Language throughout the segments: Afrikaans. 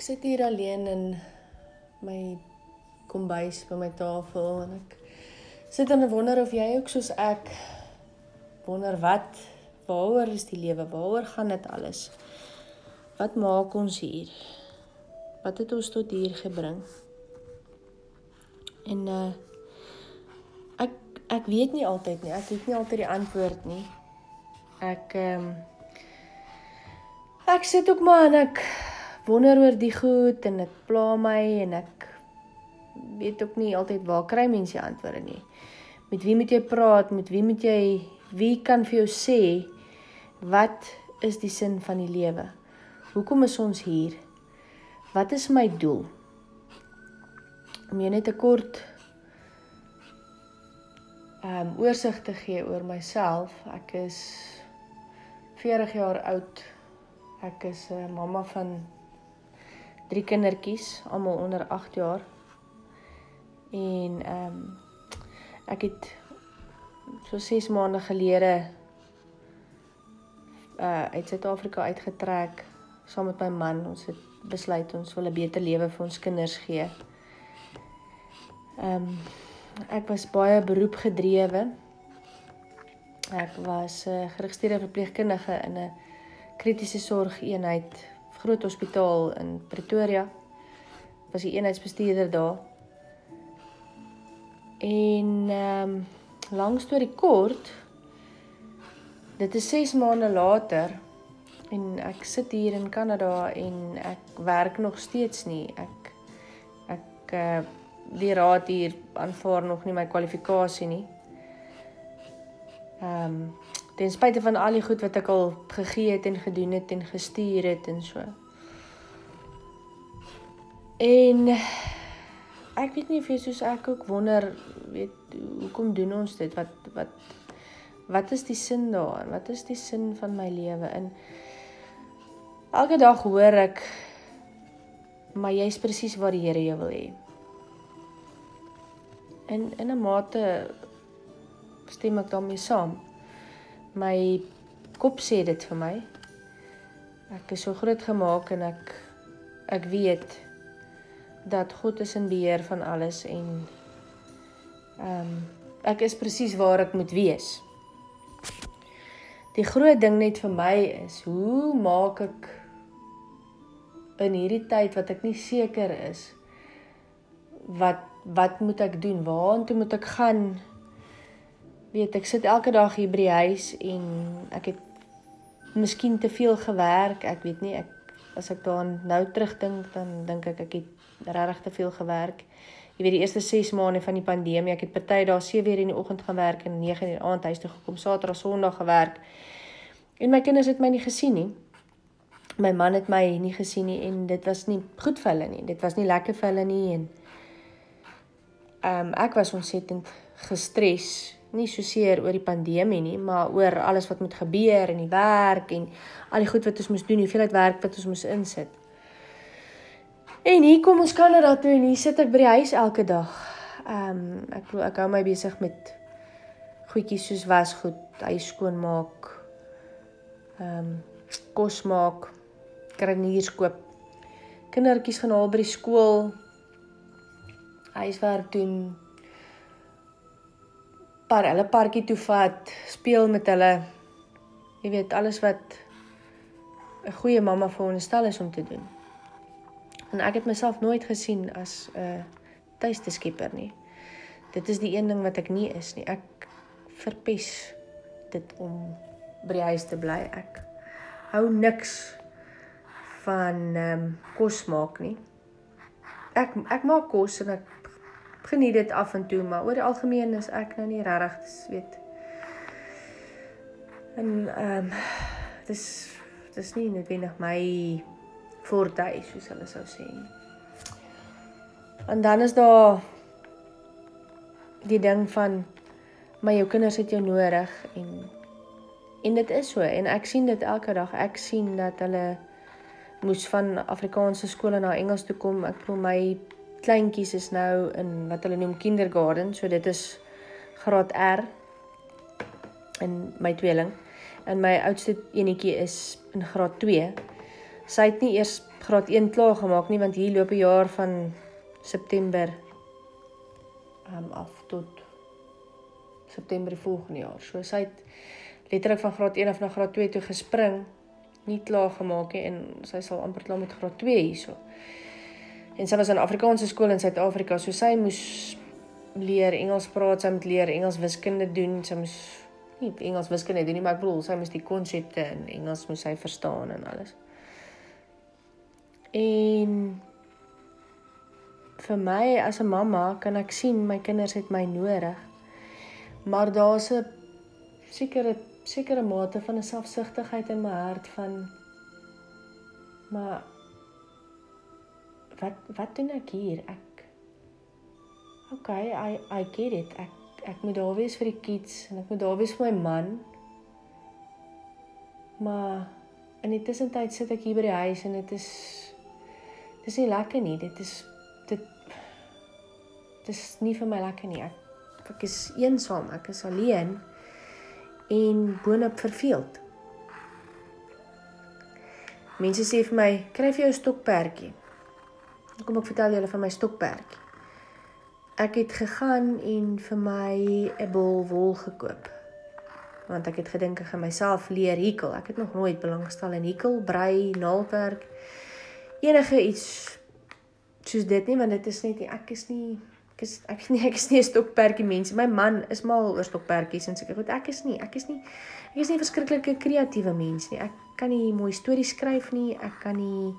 Ek sit hier alleen in my kombuis by my tafel en ek sit en wonder of jy ook soos ek wonder wat waaroor is die lewe? Waaroor gaan dit alles? Wat maak ons hier? Wat het ons tot hier gebring? En uh ek ek weet nie altyd nie. Ek het nie altyd die antwoord nie. Ek ehm um, ek sit ook maar en ek wonder oor die goed en dit pla my en ek weet ook nie altyd waar kry mense die antwoorde nie. Met wie moet jy praat? Met wie moet jy wie kan vir jou sê wat is die sin van die lewe? Hoekom is ons hier? Wat is my doel? Om jy net 'n kort ehm um, oorsig te gee oor myself. Ek is 40 jaar oud. Ek is 'n mamma van drie kindertjies, almal onder 8 jaar. En ehm um, ek het so 6 maande gelede uh uit Suid-Afrika uitgetrek saam met my man. Ons het besluit ons wil 'n beter lewe vir ons kinders gee. Ehm um, ek was baie beroep gedrewe. Ek was 'n uh, geregistreerde verpleegkundige in 'n kritiese sorgeenheid groot hospitaal in Pretoria. Was die eenheidsbestuurder daar. En ehm um, lank storie kort, dit is 6 maande later en ek sit hier in Kanada en ek werk nog steeds nie. Ek ek uh die raad hier aanvaar nog nie my kwalifikasie nie. Ehm um, ten spyte van al die goed wat ek al gegee het en gedoen het en gestuur het en so. En ek weet nie of jy soos ek ook wonder, weet hoekom doen ons dit? Wat wat wat is die sin daarin? Wat is die sin van my lewe? In elke dag hoor ek maar jy's presies waar die Here jou wil hê. En in 'n mate stem ek daarmee saam my kop sê dit vir my. Ek is so groot gemaak en ek ek weet dat God is in beheer van alles en ehm um, ek is presies waar ek moet wees. Die groot ding net vir my is hoe maak ek in hierdie tyd wat ek nie seker is wat wat moet ek doen? Waartoe moet ek gaan? Weet ek sit elke dag hier by die huis en ek het miskien te veel gewerk. Ek weet nie ek as ek daaraan nou terugdink dan dink ek ek het regtig te veel gewerk. Jy weet die eerste 6 maande van die pandemie, ek het party dae 7 uur in die oggend gewerk en 9 uur in die aand huis toe gekom, Saterdag, Sondag gewerk. En my kinders het my nie gesien nie. My man het my nie gesien nie en dit was nie goed vir hulle nie. Dit was nie lekker vir hulle nie en ehm um, ek was ontsettend gestres nie so seer oor die pandemie nie, maar oor alles wat moet gebeur in die werk en al die goed wat ons moes doen, hoeveelheid werk wat ons moes insit. En hier kom ons Kanada toe en hier sit ek by die huis elke dag. Ehm um, ek ek hou my besig met goedjies soos wasgoed, huis skoonmaak. Ehm um, kos maak, kruiniers koop. Kindertjies gaan haal by die skool. Huiswerk doen, par hulle parkie toe vat, speel met hulle. Jy weet alles wat 'n goeie mamma veronderstel is om te doen. En ek het myself nooit gesien as 'n uh, tuiste skepper nie. Dit is die een ding wat ek nie is nie. Ek verpes dit om by die huis te bly. Ek hou niks van ehm um, kos maak nie. Ek ek maak kos en ek geniet dit af en toe, maar oor die algemeen is ek nou nie regtig, weet. En ehm um, dis dis nie noodwendig my forte soos hulle sou sê nie. En dan is daar die ding van my jou kinders het jou nodig en en dit is so en ek sien dit elke dag. Ek sien dat hulle moes van Afrikaanse skole na Engels toe kom. Ek voel my kleintjies is nou in wat hulle noem kindergarten, so dit is graad R in my tweeling. En my oudste enetjie is in graad 2. Sy het nie eers graad 1 klaar gemaak nie want hier loop 'n jaar van September um af tot September die volgende jaar. So sy het letterlik van graad 1 af na graad 2 toe gespring, nie klaar gemaak nie en sy sal amper klaar met graad 2 hierso. En sy was in Afrikaanse skool in Suid-Afrika, so sy moes leer Engels praat, sy moet leer Engels wiskunde doen, sy moes nie Engels wiskunde doen nie, maar ek bedoel sy moes die konsepte in Engels moes sy verstaan en alles. En vir my as 'n mamma kan ek sien my kinders het my nodig. Maar daar's 'n sekere sekere mate van 'n selfsugtigheid in my hart van maar wat wat doen ek hier? Ek Okay, I I get it. Ek ek moet daar wees vir die kids en ek moet daar wees vir my man. Maar in die tussentyd sit ek hier by die huis en dit is dis nie lekker nie. Dit is dit dis nie vir my lekker nie. Ek ek is eensaam, ek is alleen en boonop verveeld. Mense sê vir my, "Kry vir jou stokperdjie." Kom ek vertel julle van my stokperdjie ek het gegaan en vir my 'n bol wol gekoop. Want ek het gedink ek gaan myself leer hekel. Ek het nog nooit belangstel in hekel, brei, naaldwerk. Enige iets soos dit nie, want dit is net ek is nie ek is ek is nie ek is nie 'n stokperdjie mens. My man is mal oor stokperdjies en seker goed. Ek is nie, ek is nie ek is nie 'n verskriklike kreatiewe mens nie. Ek kan nie mooi stories skryf nie. Ek kan nie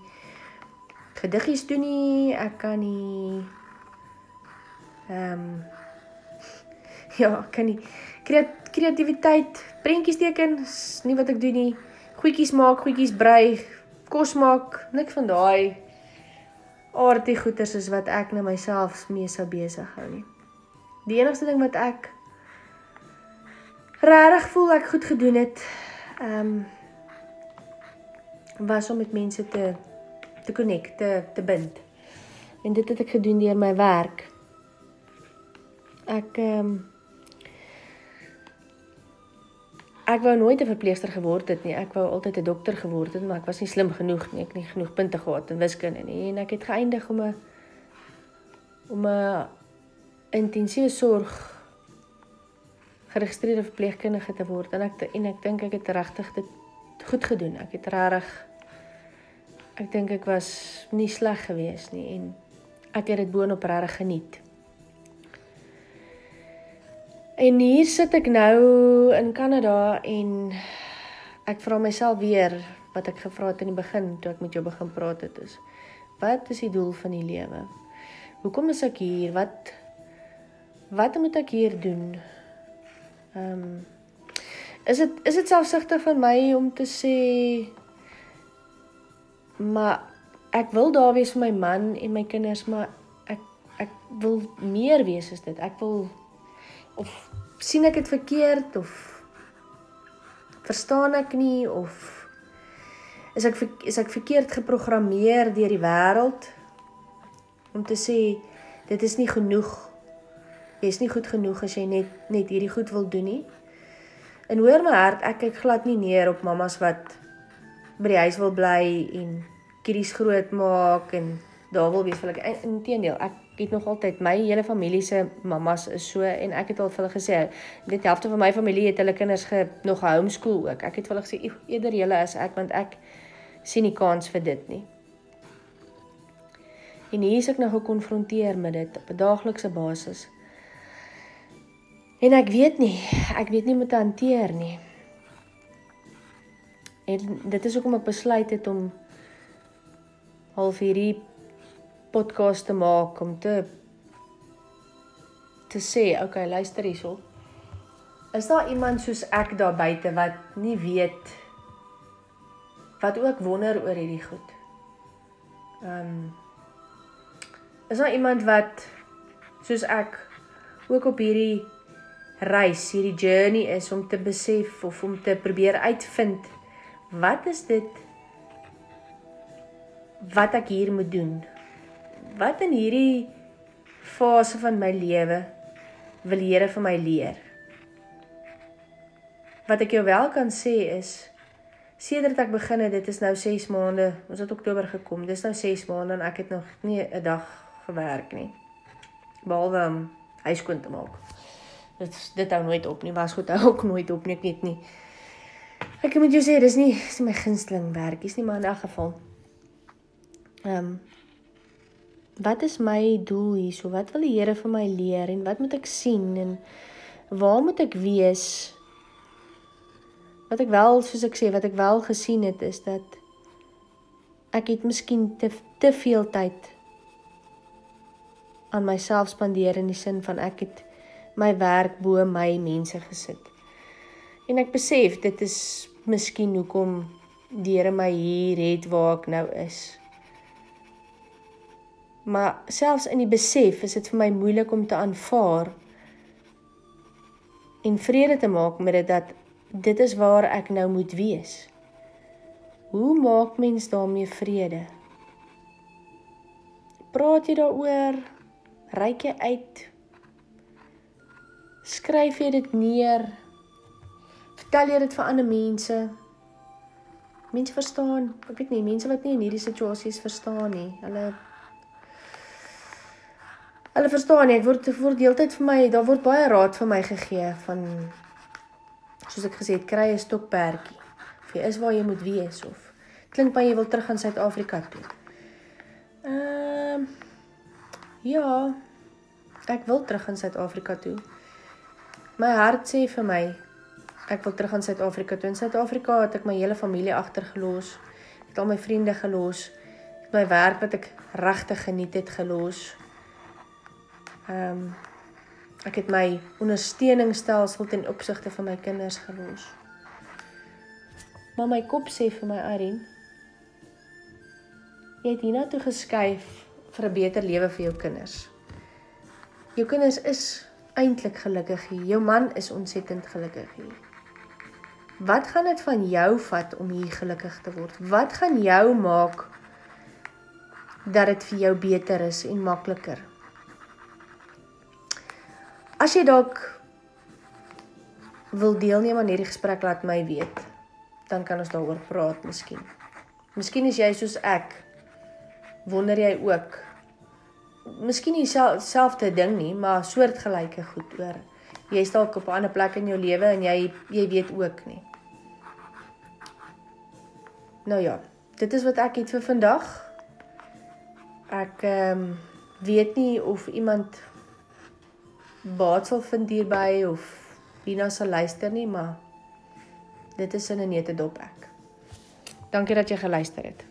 gediggies doen nie. Ek kan nie Ehm um, ja, kan nie kreatiwiteit, prentjies teken, nie wat ek doen nie. Goedjies maak, goedjies brei, kos maak, nik van daai aardie goeters is wat ek nou myself mee sou besig hou nie. Die enigste ding wat ek regtig voel ek goed gedoen het, ehm um, was om met mense te te connect, te te bind. En dit het ek gedoen deur my werk ek ehm um, ek wou nooit 'n verpleegster geword het nie. Ek wou altyd 'n dokter geword het, maar ek was nie slim genoeg nie. Ek het nie genoeg punte gehad in wiskunde nie en ek het geëindig om 'n om 'n intensiewe sorg geregistreerde verpleegkundige te word en ek en ek dink ek het regtig dit goed gedoen. Ek het regtig ek dink ek was nie sleg geweest nie en ek het dit boonop regtig geniet. En hier sit ek nou in Kanada en ek vra myself weer wat ek gevra het in die begin toe ek met jou begin praat het is wat is die doel van die lewe? Hoekom is ek hier? Wat wat moet ek hier doen? Ehm um, is dit is dit selfsugtig van my om te sê maar ek wil daar wees vir my man en my kinders, maar ek ek wil meer wees as dit. Ek wil of sien ek dit verkeerd of verstaan ek nie of is ek is ek verkeerd geprogrammeer deur die wêreld om te sê dit is nie genoeg jy is nie goed genoeg as jy net net hierdie goed wil doen nie en hoor my hart ek kyk glad nie neer op mamas wat by die huis wil bly en kiddies groot maak en daar wil wees vir hulle inteendeel ek het nog altyd my hele familie se mammas is so en ek het al vir hulle gesê dit helfte van my familie het hulle kinders ge nog homeschool ook. Ek het vir hulle gesê eerder julle as ek want ek sien nie kans vir dit nie. En hier is ek nou gekonfronteer met dit op 'n daaglikse basis. En ek weet nie, ek weet nie hoe om te hanteer nie. En dit is hoekom ek besluit het om half hierdie podcast te maak om te te sê, okay, luister hierso. Is daar iemand soos ek daar buite wat nie weet wat ook wonder oor hierdie goed? Ehm um, Is daar iemand wat soos ek ook op hierdie reis, hierdie journey is om te besef of om te probeer uitvind wat is dit wat ek hier moet doen? wat in hierdie fase van my lewe wil Here vir my leer? Wat ek jou wel kan sê is sedert ek begin het, dit is nou 6 maande, ons het Oktober gekom. Dis nou 6 maande en ek het nog nie 'n dag gewerk nie. Behalwe om huis skoon te maak. Dit dit hou nooit op nie. Was goed hou ook nooit op nie, ek weet nie. Ek moet jou sê, dis nie dis nie my gunsteling werkies nie, maar in elk geval. Ehm um, Wat is my doel hierso? Wat wil die Here vir my leer en wat moet ek sien en waar moet ek wees? wat ek wel soos ek sê wat ek wel gesien het is dat ek het miskien te te veel tyd aan myself spandeer in die sin van ek het my werk bo my mense gesit. En ek besef dit is miskien hoekom die Here my hier het waar ek nou is. Maar selfs in die besef is dit vir my moeilik om te aanvaar en vrede te maak met dit dat dit is waar ek nou moet wees. Hoe maak mens daarmee vrede? Praat jy daaroor? Ryk jy uit? Skryf jy dit neer? Vertel jy dit vir ander mense? Mense verstaan, ek weet nie, mense wat nie in hierdie situasies verstaan nie. Hulle Hulle verstaan nie, ek word voordeeltyd vir my, daar word baie raad vir my gegee van soos ek gesê het, kry 'n stokperdjie. Of jy is waar jy moet wees of klink baie jy wil terug aan Suid-Afrika toe. Ehm uh, ja, ek wil terug aan Suid-Afrika toe. My hart sê vir my ek wil terug aan Suid-Afrika toe. In Suid-Afrika het ek my hele familie agtergelos. Het al my vriende gelos. Het my werk wat ek regtig geniet het gelos. Ehm um, Ek het my ondersteuningsstelsel ten opsigte van my kinders gelos. Maar my kop sê vir my Arin, jy het hiernatoe geskuif vir 'n beter lewe vir jou kinders. Jou kinders is eintlik gelukkig hier. Jou man is ontsettend gelukkig hier. Wat gaan dit van jou vat om hier gelukkig te word? Wat gaan jou maak dat dit vir jou beter is en makliker? As jy dalk wil deelneem aan hierdie gesprek, laat my weet. Dan kan ons daaroor praat miskien. Miskien is jy soos ek. Wonder jy ook? Miskien nie selfde ding nie, maar soortgelyke goed oor. Jy's dalk op 'n ander plek in jou lewe en jy jy weet ook nie. Nou ja, dit is wat ek het vir vandag. Ek ehm um, weet nie of iemand baat sal vind hierby of Lina sal luister nie, maar dit is in 'n nette dop ek. Dankie dat jy geluister het.